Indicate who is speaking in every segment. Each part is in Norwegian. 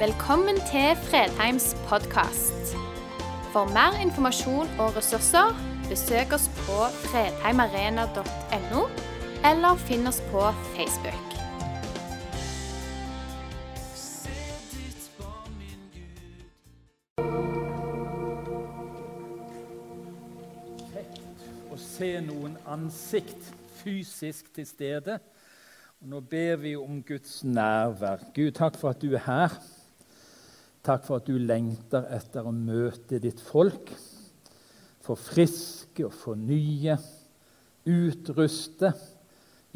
Speaker 1: Velkommen til Fredheims podkast. For mer informasjon og ressurser, besøk oss på fredheimarena.no, eller finn oss på Facebook.
Speaker 2: Kjekt å se noen ansikt fysisk til stede. Og nå ber vi om Guds nærvær. Gud, takk for at du er her. Takk for at du lengter etter å møte ditt folk. Forfriske og fornye, utruste.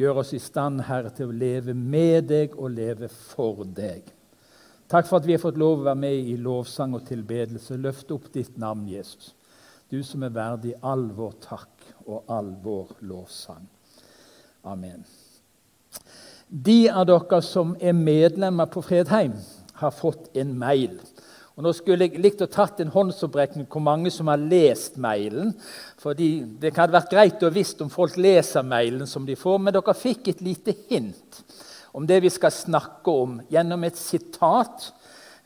Speaker 2: Gjør oss i stand, Herre, til å leve med deg og leve for deg. Takk for at vi har fått lov å være med i lovsang og tilbedelse. Løft opp ditt navn, Jesus. Du som er verdig all vår takk og all vår lovsang. Amen. De av dere som er medlemmer på Fredheim, har fått en mail. Og nå skulle jeg likt å tatt en håndsopprekning hvor mange som har lest mailen. fordi Det hadde vært greit å visst om folk leser mailen som de får, men dere fikk et lite hint om det vi skal snakke om, gjennom et sitat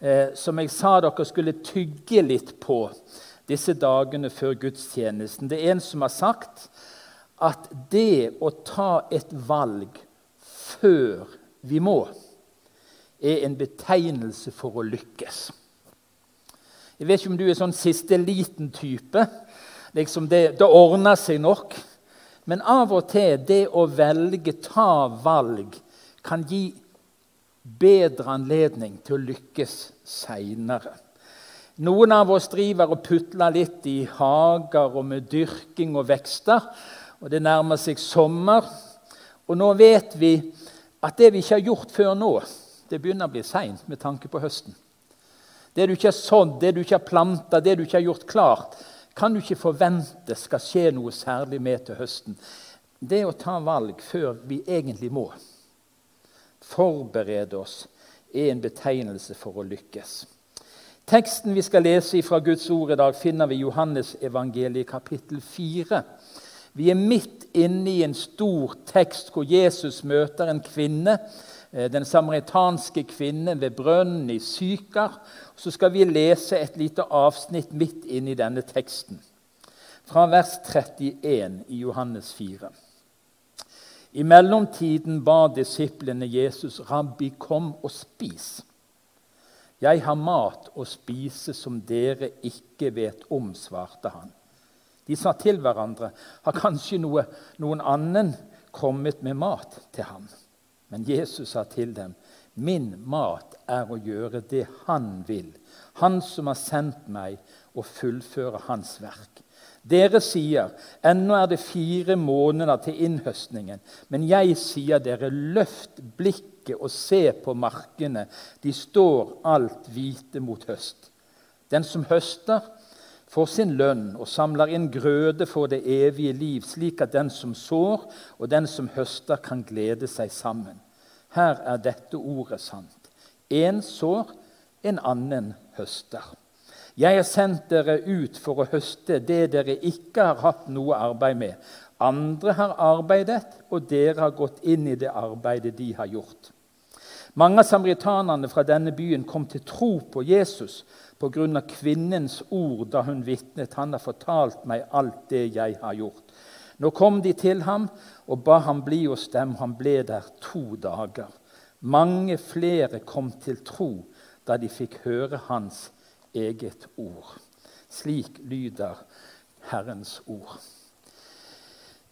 Speaker 2: eh, som jeg sa dere skulle tygge litt på disse dagene før gudstjenesten. Det er en som har sagt at det å ta et valg før vi må, er en betegnelse for å lykkes. Jeg vet ikke om du er sånn siste liten type. Liksom det, det ordner seg nok. Men av og til det å velge, ta valg, kan gi bedre anledning til å lykkes seinere. Noen av oss driver og putler litt i hager og med dyrking og vekster. og Det nærmer seg sommer. Og nå vet vi at det vi ikke har gjort før nå, det begynner å bli seint med tanke på høsten. Det du ikke har sådd, det du ikke har planta, det du ikke har gjort klart, kan du ikke forvente skal skje noe særlig med til høsten. Det å ta valg før vi egentlig må, forberede oss, er en betegnelse for å lykkes. Teksten vi skal lese fra Guds ord i dag, finner vi i Johannes evangeliet kapittel 4. Vi er midt inne i en stor tekst hvor Jesus møter en kvinne, den samaritanske kvinnen ved brønnen i Sykar. Så skal vi lese et lite avsnitt midt inn i denne teksten, fra vers 31 i Johannes 4. I mellomtiden ba disiplene Jesus, 'Rabbi, kom og spis.' 'Jeg har mat å spise som dere ikke vet om', svarte han. De sa til hverandre, 'Har kanskje noe, noen annen kommet med mat til ham?' Men Jesus sa til dem, 'Min mat er å gjøre det Han vil, Han som har sendt meg, og fullføre Hans verk.' Dere sier, 'Ennå er det fire måneder til innhøstningen.' Men jeg sier dere, løft blikket og se på markene. De står alt hvite mot høst. Den som høster, får sin lønn og samler inn grøde for det evige liv, slik at den som sår og den som høster, kan glede seg sammen. Her er dette ordet sant. En sår, en annen høster. Jeg har sendt dere ut for å høste det dere ikke har hatt noe arbeid med. Andre har arbeidet, og dere har gått inn i det arbeidet de har gjort. Mange av samaritanerne fra denne byen kom til tro på Jesus pga. kvinnens ord da hun vitnet. 'Han har fortalt meg alt det jeg har gjort.' Nå kom de til ham og ba ham bli hos dem. Han ble der to dager. Mange flere kom til tro da de fikk høre hans eget ord. Slik lyder Herrens ord.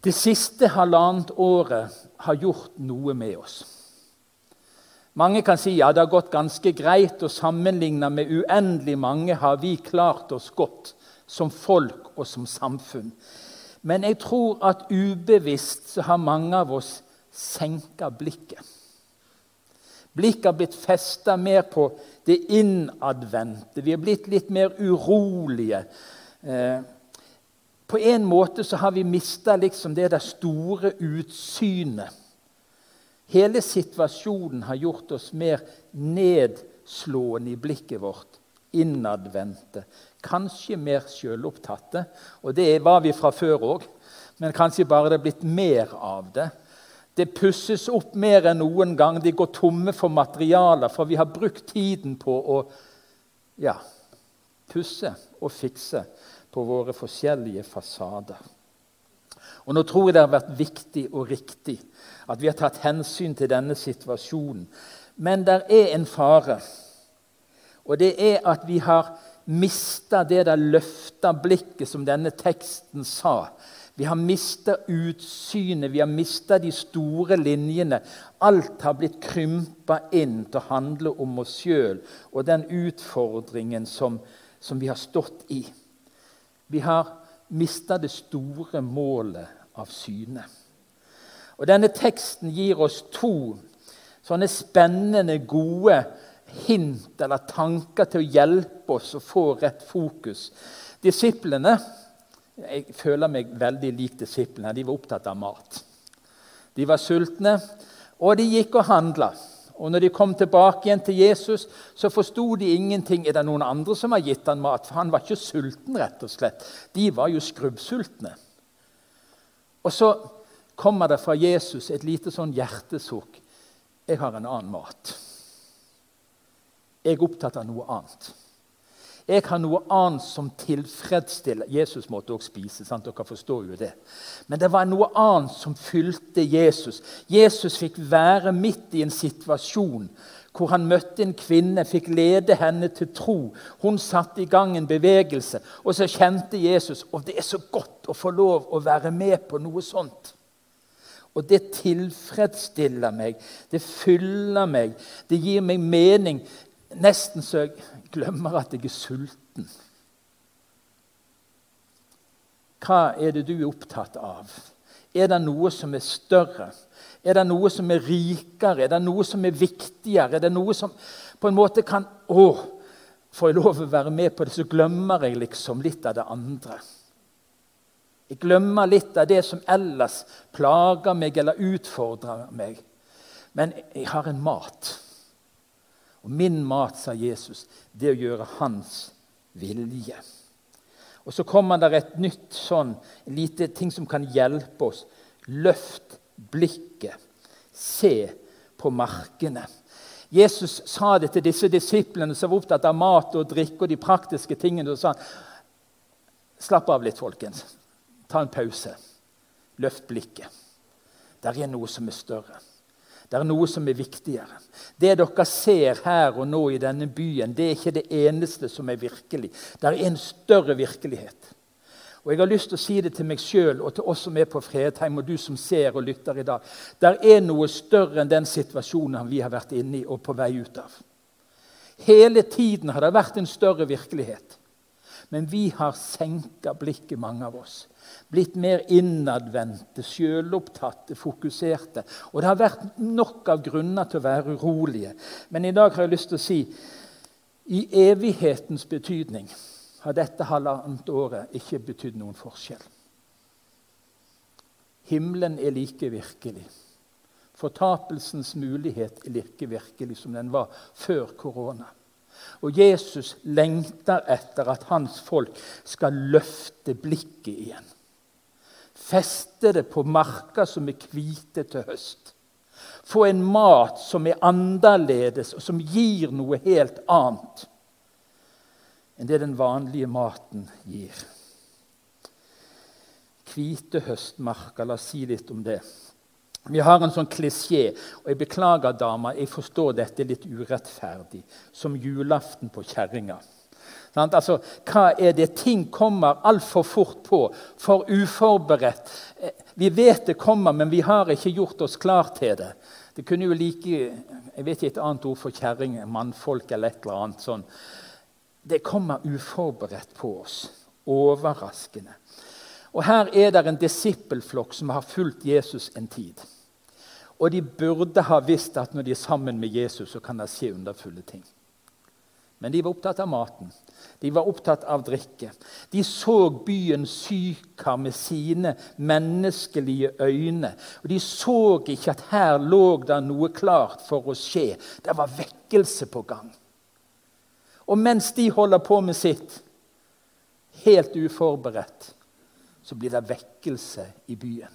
Speaker 2: Det siste halvannet året har gjort noe med oss. Mange kan si ja, det har gått ganske greit, og sammenligna med uendelig mange har vi klart oss godt som folk og som samfunn. Men jeg tror at ubevisst så har mange av oss senka blikket. Blikket har blitt festa mer på det innadvendte. Vi er blitt litt mer urolige. Eh, på en måte så har vi mista liksom det der store utsynet Hele situasjonen har gjort oss mer nedslående i blikket vårt, innadvendte, kanskje mer sjølopptatte. Og det var vi fra før òg, men kanskje bare det er blitt mer av det. Det pusses opp mer enn noen gang. De går tomme for materialer, for vi har brukt tiden på å ja, pusse og fikse på våre forskjellige fasader. Og Nå tror jeg det har vært viktig og riktig at vi har tatt hensyn til denne situasjonen. Men det er en fare, og det er at vi har mista det der løfta blikket som denne teksten sa. Vi har mista utsynet, vi har mista de store linjene. Alt har blitt krympa inn til å handle om oss sjøl og den utfordringen som, som, vi har stått i. Vi har mista det store målet av syne. Og Denne teksten gir oss to sånne spennende, gode hint eller tanker til å hjelpe oss å få rett fokus. Disiplene jeg føler meg veldig lik disiplene. De var opptatt av mat. De var sultne, og de gikk og handla. Og når de kom tilbake igjen til Jesus, så forsto de ingenting. Er det noen andre som har gitt han mat? For han var ikke sulten, rett og slett. De var jo skrubbsultne. Og så kommer det fra Jesus et lite sånn hjertesukk. Jeg har en annen mat. Jeg er opptatt av noe annet. Jeg har noe annet som tilfredsstiller Jesus måtte også spise. sant? Dere forstår jo det. Men det var noe annet som fylte Jesus. Jesus fikk være midt i en situasjon hvor han møtte en kvinne, fikk lede henne til tro. Hun satte i gang en bevegelse, og så kjente Jesus og det er så godt å få lov å være med på noe sånt. Og det tilfredsstiller meg, det fyller meg, det gir meg mening. Nesten så jeg glemmer at jeg er sulten. Hva er det du er opptatt av? Er det noe som er større? Er det noe som er rikere? Er det noe som er viktigere? Er det noe som på en måte kan Å, får jeg lov å være med på det, så glemmer jeg liksom litt av det andre. Jeg glemmer litt av det som ellers plager meg eller utfordrer meg. Men jeg har en mat. Og min mat, sa Jesus, det er å gjøre hans vilje. Og så kommer det et nytt sånn, en lite ting som kan hjelpe oss. Løft blikket. Se på markene. Jesus sa det til disse disiplene som var opptatt av mat og drikke og de praktiske tingene. Og sa slapp av litt, folkens. Ta en pause. Løft blikket. Der er noe som er større. Det er noe som er viktigere. Det dere ser her og nå i denne byen, det er ikke det eneste som er virkelig. Det er en større virkelighet. Og Jeg har lyst til å si det til meg sjøl og til oss som er på Fredheim, og du som ser og lytter i dag. Det er noe større enn den situasjonen vi har vært inne i og på vei ut av. Hele tiden har det vært en større virkelighet. Men vi har senka blikket, mange av oss blitt mer innadvendte, sjølopptatte, fokuserte. Og det har vært nok av grunner til å være urolige. Men i dag har jeg lyst til å si i evighetens betydning har dette halvannet året ikke betydd noen forskjell. Himmelen er like virkelig. Fortapelsens mulighet er like virkelig som den var før korona. Og Jesus lengter etter at hans folk skal løfte blikket igjen. Feste det på marker som er hvite til høst. Få en mat som er annerledes, og som gir noe helt annet enn det den vanlige maten gir. Hvite høstmarker, la oss si litt om det. Vi har en sånn klisjé, og jeg beklager, damer, jeg forstår dette litt urettferdig, som julaften på kjerringa. Altså, hva er det? Ting kommer altfor fort på, for uforberedt. Eh, vi vet det kommer, men vi har ikke gjort oss klar til det. Det kunne jo like Jeg vet ikke et annet ord for kjerring, mannfolk eller et eller annet sånn. Det kommer uforberedt på oss. Overraskende. Og Her er det en disippelflokk som har fulgt Jesus en tid. Og de burde ha visst at når de er sammen med Jesus, så kan det skje underfulle ting. Men de var opptatt av maten. De var opptatt av drikke. De så byen Sykar med sine menneskelige øyne. Og De så ikke at her lå det noe klart for å skje. Det var vekkelse på gang. Og mens de holder på med sitt, helt uforberedt, så blir det vekkelse i byen.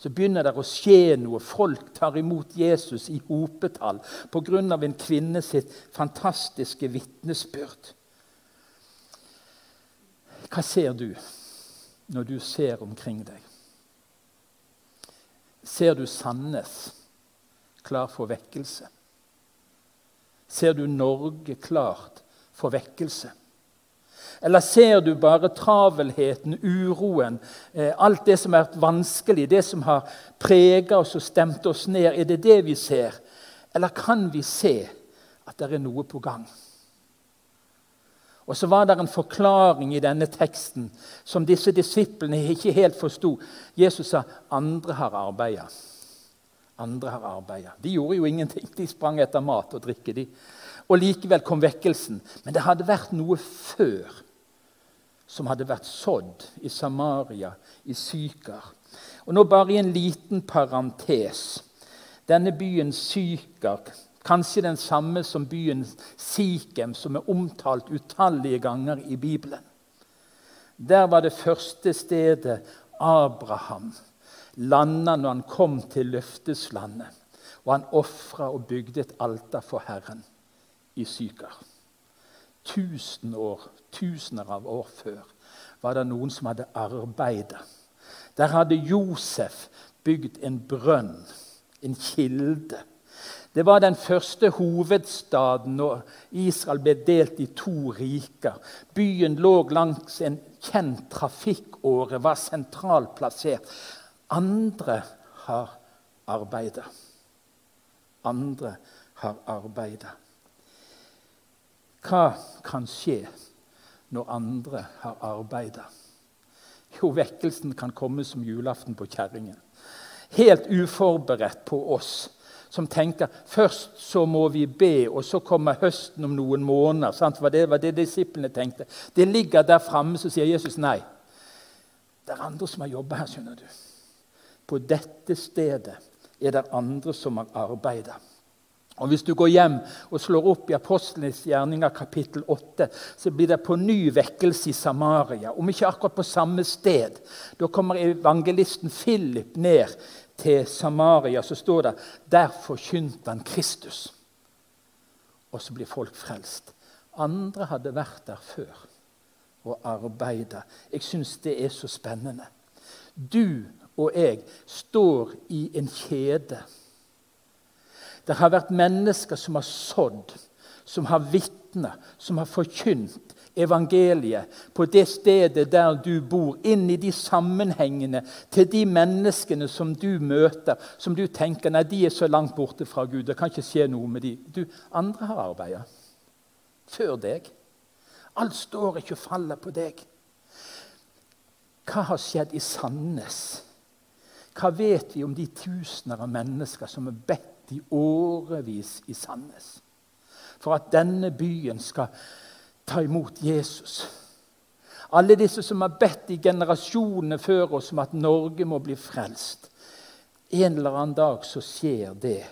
Speaker 2: Så begynner det å skje noe. Folk tar imot Jesus i hopetall pga. en kvinne sitt fantastiske vitnesbyrd. Hva ser du når du ser omkring deg? Ser du Sandnes klar for vekkelse? Ser du Norge klart for vekkelse? Eller ser du bare travelheten, uroen, eh, alt det som vært vanskelig, det som har prega oss og stemt oss ned? Er det det vi ser? Eller kan vi se at det er noe på gang? Og så var det en forklaring i denne teksten som disse disiplene ikke helt forsto. Jesus sa andre har arbeida. Andre har arbeida. De gjorde jo ingenting. De sprang etter mat og drikke. de. Og likevel kom vekkelsen. Men det hadde vært noe før som hadde vært sådd i Samaria, i Sykar. Og nå bare i en liten parentes. Denne byen Sykar Kanskje den samme som byen Sikhem, som er omtalt utallige ganger i Bibelen. Der var det første stedet Abraham landa når han kom til løfteslandet. Og han ofra og bygde et alter for Herren i Sykar. Tusen år, tusener av år før var det noen som hadde arbeidet. Der hadde Josef bygd en brønn, en kilde det var den første hovedstaden når Israel ble delt i to riker. Byen lå langs en kjent trafikkåre, var sentralt plassert. Andre har arbeidet. Andre har arbeida. Hva kan skje når andre har arbeida? Jo, vekkelsen kan komme som julaften på kjerringen. Helt uforberedt på oss som tenker først så må vi be, og så kommer høsten om noen måneder. Sant? Det var det disiplene tenkte. Det ligger der framme, så sier Jesus nei. Det er andre som har jobba her, skjønner du. På dette stedet er det andre som har arbeida. Og Hvis du går hjem og slår opp i Apostlenes gjerninger kapittel 8, så blir det på ny vekkelse i Samaria, om ikke akkurat på samme sted. Da kommer evangelisten Philip ned til Samaria, så står det der forkynte han Kristus. Og så blir folk frelst. Andre hadde vært der før og arbeida. Jeg syns det er så spennende. Du og jeg står i en kjede. Det har vært mennesker som har sådd, som har vitna, som har forkynt, evangeliet på det stedet der du bor, inn i de sammenhengene til de menneskene som du møter, som du tenker nei, de er så langt borte fra Gud, det kan ikke skje noe med dem. Du, andre har arbeidet før deg. Alt står ikke og faller på deg. Hva har skjedd i Sandnes? Hva vet vi om de tusener av mennesker som er bedt i årevis i Sandnes? For at denne byen skal ta imot Jesus. Alle disse som har bedt i generasjonene før oss om at Norge må bli frelst. En eller annen dag så skjer det.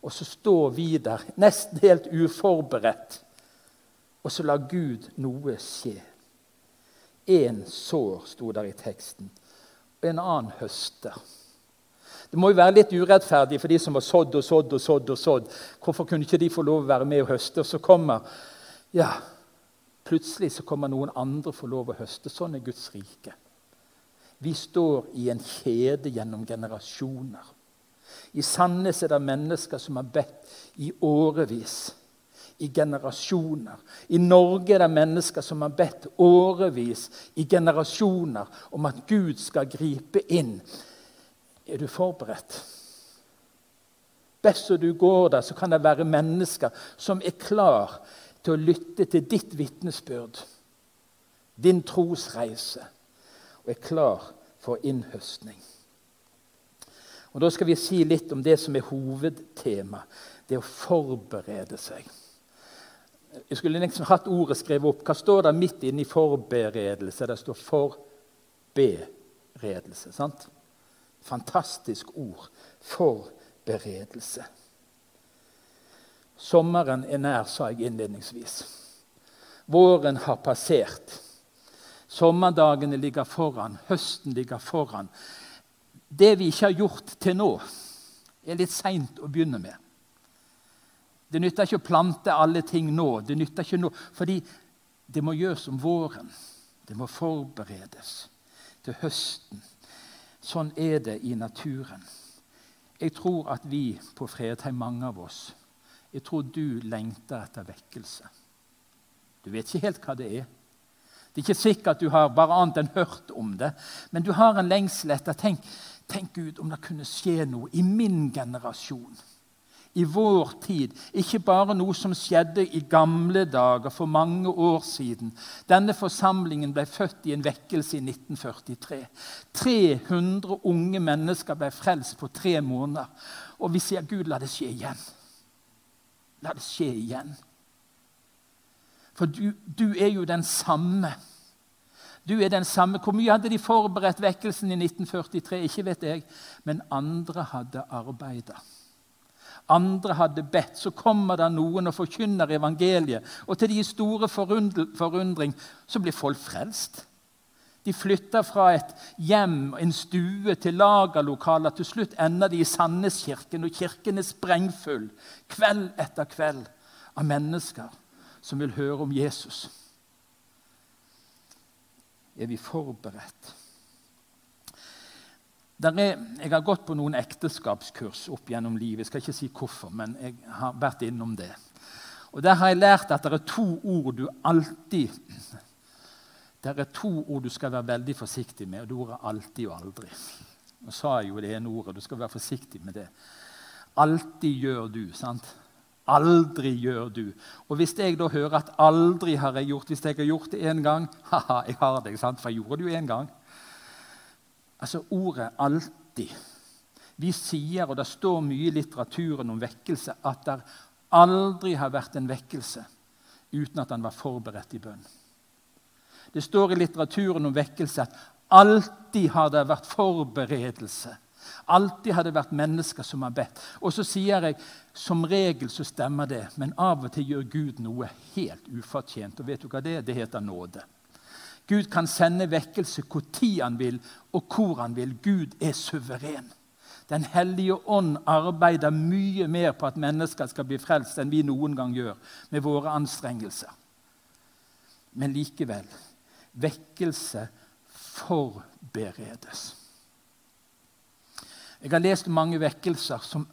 Speaker 2: Og så står vi der, nesten helt uforberedt, og så lar Gud noe skje. Én sår, sto der i teksten, og en annen høster. Det må jo være litt urettferdig for de som har sådd og sådd og sådd. og sådd. Hvorfor kunne ikke de få lov å være med og høste? Og så kommer ja, Plutselig så kommer noen andre få lov å høste. Sånn er Guds rike. Vi står i en kjede gjennom generasjoner. I Sandnes er det mennesker som har bedt i årevis. I generasjoner. I Norge er det mennesker som har bedt årevis, i generasjoner, om at Gud skal gripe inn. Er du forberedt? Best som du går der, så kan det være mennesker som er klar til å lytte til ditt vitnesbyrd, din trosreise, og er klar for innhøstning. Og Da skal vi si litt om det som er hovedtema, det å forberede seg. Jeg skulle liksom hatt ordet skrevet opp. Hva står det midt inne i forberedelse? Det står 'forberedelse'. sant? Fantastisk ord. Forberedelse. Sommeren er nær, sa jeg innledningsvis. Våren har passert. Sommerdagene ligger foran, høsten ligger foran. det vi ikke har gjort til nå, er litt seint å begynne med. Det nytter ikke å plante alle ting nå. Det nytter ikke nå, fordi det må gjøres om våren. Det må forberedes til høsten. Sånn er det i naturen. Jeg tror at vi på Fredheim, mange av oss, jeg tror du lengter etter vekkelse. Du vet ikke helt hva det er. Det er ikke sikkert at du har bare annet enn hørt om det, men du har en lengsel etter tenk, tenk Gud, om det kunne skje noe i min generasjon i vår tid, ikke bare noe som skjedde i gamle dager for mange år siden. Denne forsamlingen ble født i en vekkelse i 1943. 300 unge mennesker ble frelst på tre måneder. Og vi sier Gud, la det skje igjen. La det skje igjen. For du, du er jo den samme. Du er den samme. Hvor mye hadde de forberedt vekkelsen i 1943? Ikke vet jeg. Men andre hadde arbeida andre hadde bedt, så kommer det noen og forkynner evangeliet. Og til de store forundring så blir folk frelst. De flytter fra et hjem, en stue, til lagerlokaler. Til slutt ender de i Sandneskirken, og kirken er sprengfull kveld etter kveld av mennesker som vil høre om Jesus. Er vi forberedt? Er, jeg har gått på noen ekteskapskurs opp gjennom livet. Jeg skal ikke si hvorfor, men jeg har vært innom det. Og Der har jeg lært at det er to ord du alltid Det er to ord du skal være veldig forsiktig med, og det ordet 'alltid' og 'aldri'. Nå sa jeg jo det ene ordet. Du skal være forsiktig med det. Alltid gjør du. sant? Aldri gjør du. Og hvis jeg da hører at 'aldri har jeg gjort', hvis jeg har gjort det én gang Haha, jeg har det, sant? for jeg gjorde det jo én gang. Altså ordet 'alltid'. Vi sier, og det står mye i litteraturen om vekkelse, at det aldri har vært en vekkelse uten at den var forberedt i bønn. Det står i litteraturen om vekkelse at alltid har det vært forberedelse. Alltid har det vært mennesker som har bedt. Og så sier jeg som regel så stemmer det, men av og til gjør Gud noe helt ufortjent. Og vet du hva det er? Det heter nåde. Gud kan sende vekkelse når han vil, og hvor han vil. Gud er suveren. Den hellige ånd arbeider mye mer på at mennesker skal bli frelst, enn vi noen gang gjør med våre anstrengelser. Men likevel vekkelse forberedes. Jeg har lest mange vekkelser som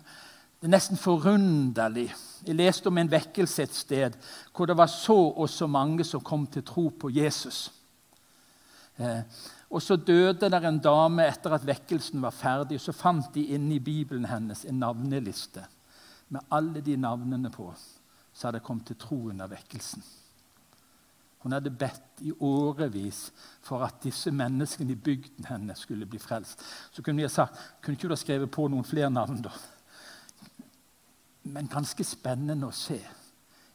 Speaker 2: det er nesten forunderlig. Jeg leste om en vekkelse et sted hvor det var så og så mange som kom til tro på Jesus. Eh, og Så døde der en dame etter at vekkelsen var ferdig. Så fant de inni Bibelen hennes en navneliste med alle de navnene på som hadde kommet til tro under vekkelsen. Hun hadde bedt i årevis for at disse menneskene i bygden hennes skulle bli frelst. Så kunne vi ha sagt kunne ikke du ha skrevet på noen flere navn, da? Men ganske spennende å se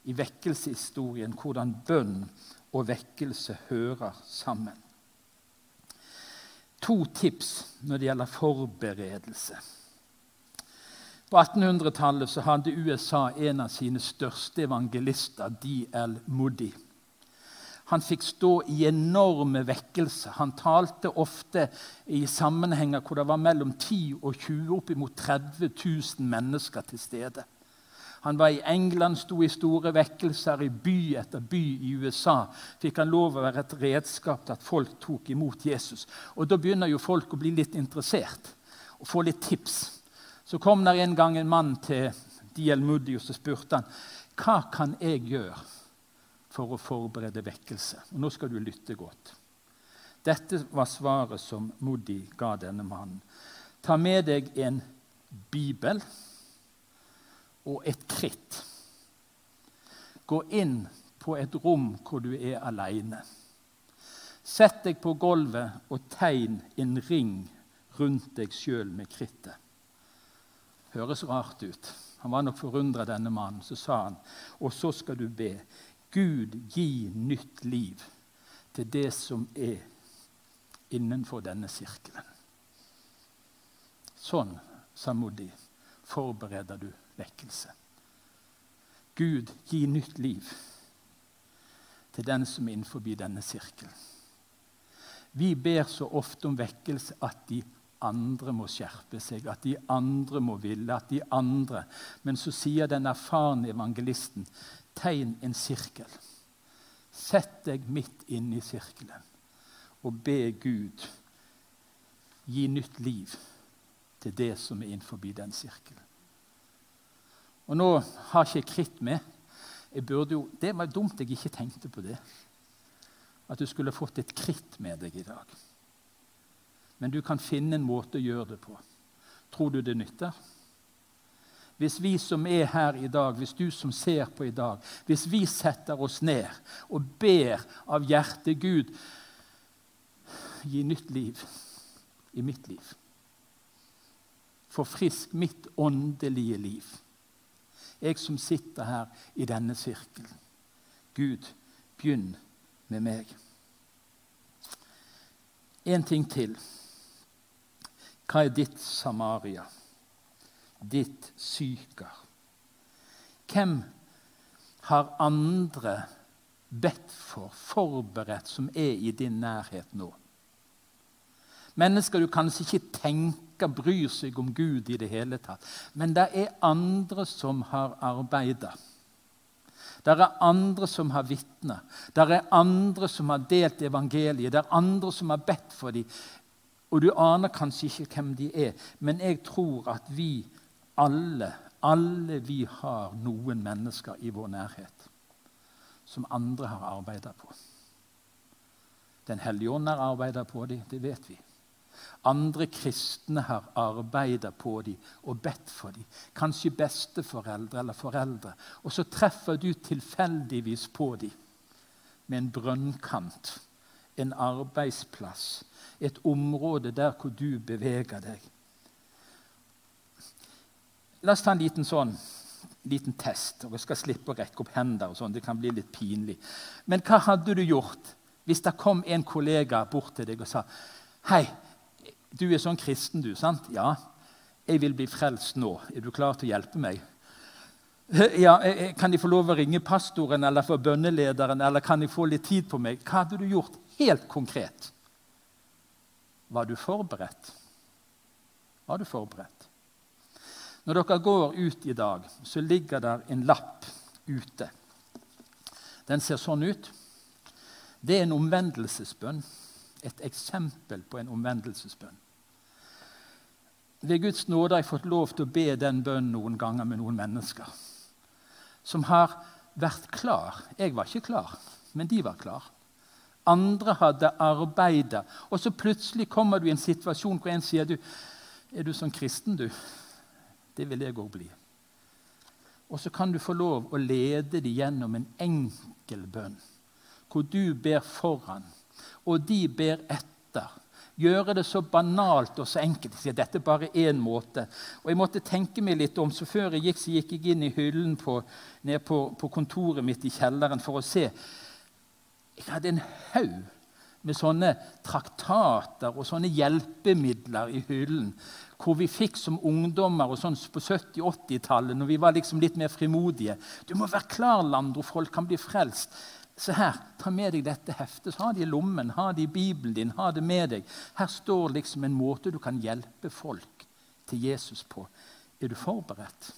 Speaker 2: i vekkelseshistorien hvordan bønn og vekkelse hører sammen to tips når det gjelder forberedelse. På 1800-tallet hadde USA en av sine største evangelister, D.L. Moody. Han fikk stå i enorme vekkelser. Han talte ofte i sammenhenger hvor det var mellom 10 og 20, oppimot 30 000 mennesker til stede. Han var i England, sto i store vekkelser. I by etter by i USA fikk han lov å være et redskap til at folk tok imot Jesus. Og Da begynner jo folk å bli litt interessert og få litt tips. Så kom der en gang en mann til D.L. Moody og så spurte han, hva kan jeg gjøre for å forberede vekkelse. Og Nå skal du lytte godt. Dette var svaret som Moody ga denne mannen. Ta med deg en bibel og et kritt. Gå inn på et rom hvor du er aleine. Sett deg på gulvet og tegn en ring rundt deg sjøl med krittet. Høres rart ut. Han var nok forundra, denne mannen. Så sa han, og så skal du be. Gud, gi nytt liv til det som er innenfor denne sirkelen. Sånn, sa Modi, forbereder du vekkelse. Gud, gi nytt liv til den som er innenfor denne sirkelen. Vi ber så ofte om vekkelse at de andre må skjerpe seg, at de andre må ville, at de andre Men så sier den erfarne evangelisten, tegn en sirkel. Sett deg midt inne i sirkelen og be Gud gi nytt liv til det som er innenfor den sirkelen. Og nå har ikke jeg kritt med. Jeg burde jo, det var dumt jeg ikke tenkte på det. At du skulle fått et kritt med deg i dag. Men du kan finne en måte å gjøre det på. Tror du det nytter? Hvis vi som er her i dag, hvis du som ser på i dag, hvis vi setter oss ned og ber av hjertet Gud gi nytt liv i mitt liv. Forfrisk mitt åndelige liv. Jeg som sitter her i denne sirkelen. Gud, begynn med meg. En ting til. Hva er ditt Samaria? Ditt Syker? Hvem har andre bedt for, forberedt, som er i din nærhet nå? Mennesker du kanskje ikke tenker bryr seg om Gud i det hele tatt. Men det er andre som har arbeida. Det er andre som har vitna. Det er andre som har delt evangeliet. Det er andre som har bedt for dem. Og du aner kanskje ikke hvem de er, men jeg tror at vi alle, alle vi har noen mennesker i vår nærhet som andre har arbeida på. Den hellige ånd har arbeida på dem, det vet vi. Andre kristne har arbeida på dem og bedt for dem. Kanskje besteforeldre eller foreldre. Og så treffer du tilfeldigvis på dem med en brønnkant, en arbeidsplass, et område der hvor du beveger deg. La oss ta en liten sånn liten test. og Jeg skal slippe å rekke opp hender. og sånn, Det kan bli litt pinlig. Men hva hadde du gjort hvis det kom en kollega bort til deg og sa Hei, du er sånn kristen, du, sant? Ja. Jeg vil bli frelst nå. Er du klar til å hjelpe meg? Ja, Kan jeg få lov å ringe pastoren eller få bønnelederen, eller kan jeg få litt tid på meg? Hva hadde du gjort helt konkret? Var du forberedt? Var du forberedt? Når dere går ut i dag, så ligger der en lapp ute. Den ser sånn ut. Det er en omvendelsesbønn et eksempel på en omvendelsesbønn. Ved Guds nåde har jeg fått lov til å be den bønnen noen ganger med noen mennesker som har vært klar. Jeg var ikke klar, men de var klar. Andre hadde arbeida. Og så plutselig kommer du i en situasjon hvor en sier du, er du sånn kristen, du? Det vil jeg òg bli. Og så kan du få lov å lede dem gjennom en enkel bønn, hvor du ber foran og de ber etter. Gjøre det så banalt og så enkelt. Jeg sier, Dette er bare én måte. Og Jeg måtte tenke meg litt om, så Før jeg gikk, så gikk jeg inn i hyllen på, ned på, på kontoret mitt i kjelleren for å se. Jeg hadde en haug med sånne traktater og sånne hjelpemidler i hyllen. Hvor vi fikk som ungdommer og sånn på 70-80-tallet, når vi var liksom litt mer frimodige. Du må være klar, Landro, folk kan bli frelst. Se her, ta med deg dette heftet. Ha det i lommen, ha det i Bibelen din. ha det med deg. Her står liksom en måte du kan hjelpe folk til Jesus på. Er du forberedt?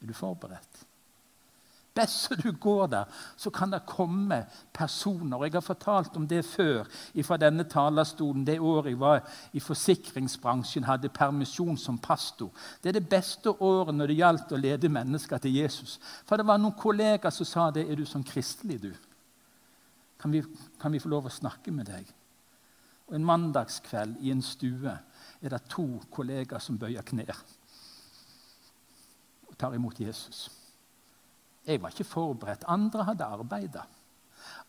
Speaker 2: Er du forberedt? Best så du går der, så kan det komme personer. Jeg har fortalt om det før fra denne talerstolen det året jeg var i forsikringsbransjen, hadde permisjon som pastor. Det er det beste året når det gjaldt å lede mennesker til Jesus. For det var noen kollegaer som sa det. Er du sånn kristelig, du? Kan vi, kan vi få lov å snakke med deg? Og En mandagskveld i en stue er det to kollegaer som bøyer knær og tar imot Jesus. Jeg var ikke forberedt. Andre hadde arbeida.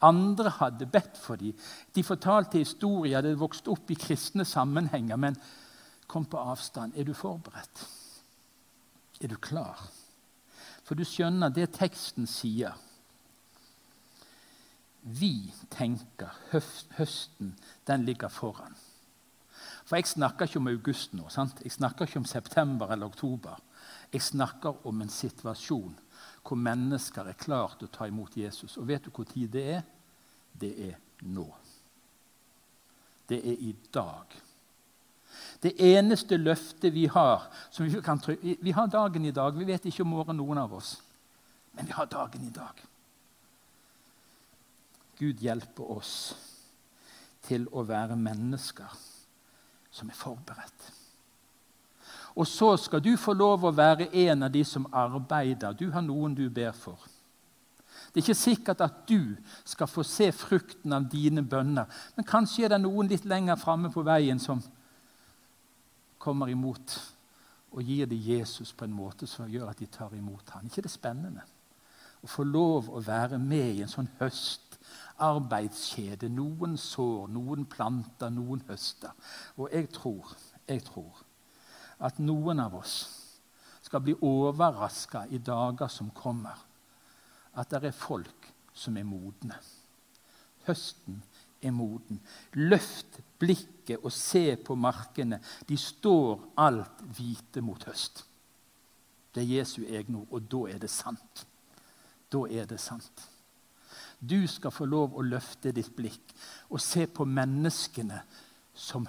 Speaker 2: Andre hadde bedt for dem. De fortalte historier, hadde vokst opp i kristne sammenhenger, men kom på avstand. Er du forberedt? Er du klar? For du skjønner det teksten sier. Vi tenker høsten, den ligger foran. For jeg snakker ikke om august nå. Sant? Jeg snakker ikke om september eller oktober. Jeg snakker om en situasjon hvor mennesker er klare til å ta imot Jesus. Og vet du hvor tid det er? Det er nå. Det er i dag. Det eneste løftet vi har vi, kan, vi har dagen i dag. Vi vet ikke om morgenen, noen av oss. Men vi har dagen i dag. Gud hjelper oss til å være mennesker som er forberedt. Og så skal du få lov å være en av de som arbeider. Du har noen du ber for. Det er ikke sikkert at du skal få se frukten av dine bønner, men kanskje er det noen litt lenger framme på veien som kommer imot og gir det Jesus på en måte som gjør at de tar imot ham. ikke det spennende? Å få lov å være med i en sånn høstarbeidskjede. Noen sår, noen planter, noen høster. Og jeg tror, jeg tror at noen av oss skal bli overraska i dager som kommer. At det er folk som er modne. Høsten er moden. Løft blikket og se på markene. De står alt hvite mot høst. Det er Jesu egne ord, og da er det sant. Da er det sant. Du skal få lov å løfte ditt blikk og se på menneskene som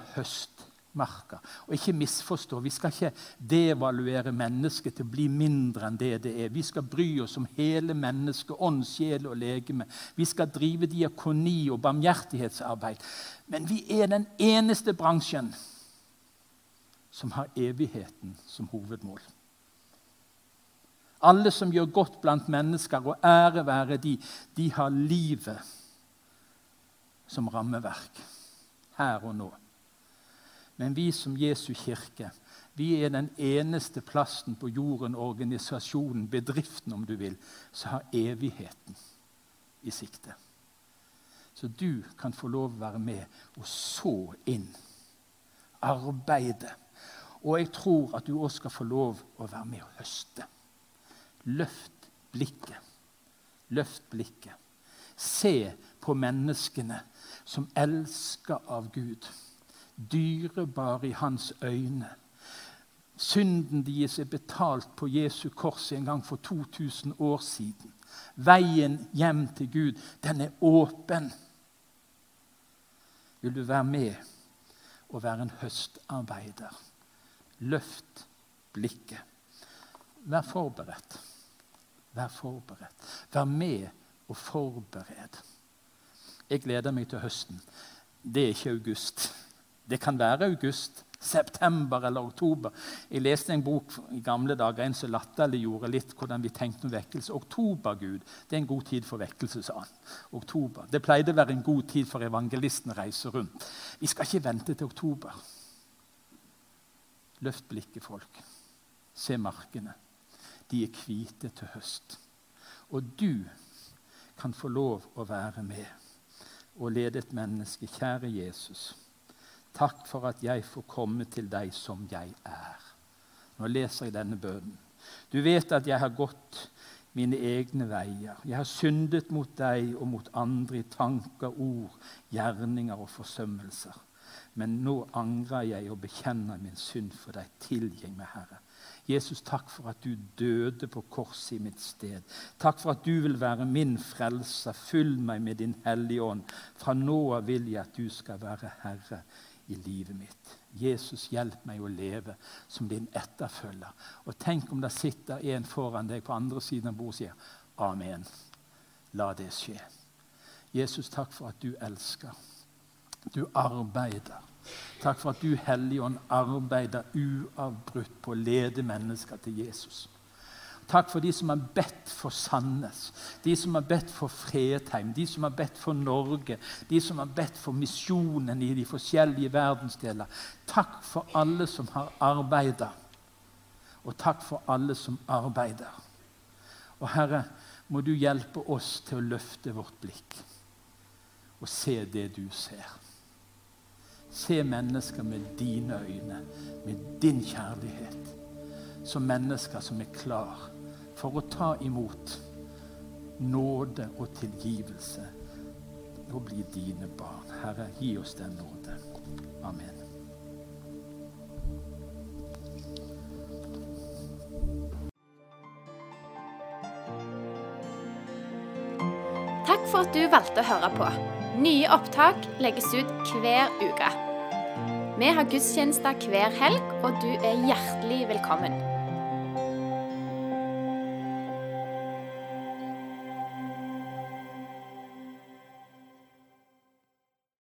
Speaker 2: høstmarker. Og ikke misforstå, Vi skal ikke devaluere mennesket til å bli mindre enn det det er. Vi skal bry oss om hele mennesket, ånd, sjel og legeme. Vi skal drive diakoni og barmhjertighetsarbeid. Men vi er den eneste bransjen som har evigheten som hovedmål. Alle som gjør godt blant mennesker, og ære være de, de har livet som rammeverk her og nå. Men vi som Jesu kirke, vi er den eneste plassen på jorden, organisasjonen, bedriften, om du vil, som har evigheten i sikte. Så du kan få lov å være med og så inn. Arbeide. Og jeg tror at du òg skal få lov å være med og høste. Løft blikket. Løft blikket. Se på menneskene som elsker av Gud. Dyrebare i hans øyne. Synden deres er betalt på Jesu kors en gang for 2000 år siden. Veien hjem til Gud, den er åpen. Vil du være med og være en høstarbeider? Løft blikket. Vær forberedt. Vær forberedt. Vær med og forbered. Jeg gleder meg til høsten. Det er ikke august. Det kan være august, september eller oktober. Jeg leste en bok i gamle dager en som latterliggjorde litt hvordan vi tenkte om vekkelse. Oktobergud det er en god tid for vekkelse, sa han. Oktober. Det pleide å være en god tid for evangelisten å reise rundt. Vi skal ikke vente til oktober. Løft blikket, folk. Se markene. De er hvite til høst. Og du kan få lov å være med og lede et menneske. Kjære Jesus, takk for at jeg får komme til deg som jeg er. Nå leser jeg denne bønnen. Du vet at jeg har gått mine egne veier. Jeg har syndet mot deg og mot andre i tanker, ord, gjerninger og forsømmelser. Men nå angrer jeg og bekjenner min synd for deg. Tilgi meg, Herre. Jesus, takk for at du døde på korset i mitt sted. Takk for at du vil være min frelser. Fyll meg med din Hellige Ånd. Fra nå av vil jeg at du skal være Herre i livet mitt. Jesus, hjelp meg å leve som din etterfølger. Og tenk om det sitter en foran deg på andre siden av bordet og sier Amen. La det skje. Jesus, takk for at du elsker. Du arbeider. Takk for at du, Hellige Ånd, arbeider uavbrutt på å lede mennesker til Jesus. Takk for de som har bedt for Sandnes, de som har bedt for Fredheim, de som har bedt for Norge, de som har bedt for misjonen i de forskjellige verdensdeler. Takk for alle som har arbeida, og takk for alle som arbeider. Og Herre, må du hjelpe oss til å løfte vårt blikk og se det du ser. Se mennesker med dine øyne, med din kjærlighet. Som mennesker som er klar for å ta imot nåde og tilgivelse og bli dine barn. Herre, gi oss den nåde. Amen.
Speaker 1: Takk for at du valgte å høre på. Nye opptak legges ut hver uke. Vi har gudstjenester hver helg, og du er hjertelig velkommen.